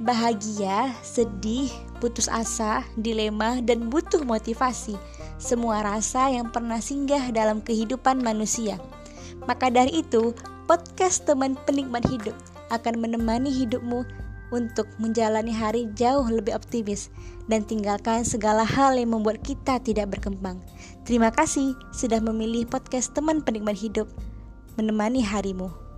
bahagia, sedih, putus asa, dilema, dan butuh motivasi. Semua rasa yang pernah singgah dalam kehidupan manusia. Maka dari itu, podcast teman penikmat hidup akan menemani hidupmu untuk menjalani hari jauh lebih optimis dan tinggalkan segala hal yang membuat kita tidak berkembang. Terima kasih sudah memilih podcast teman penikmat hidup menemani harimu.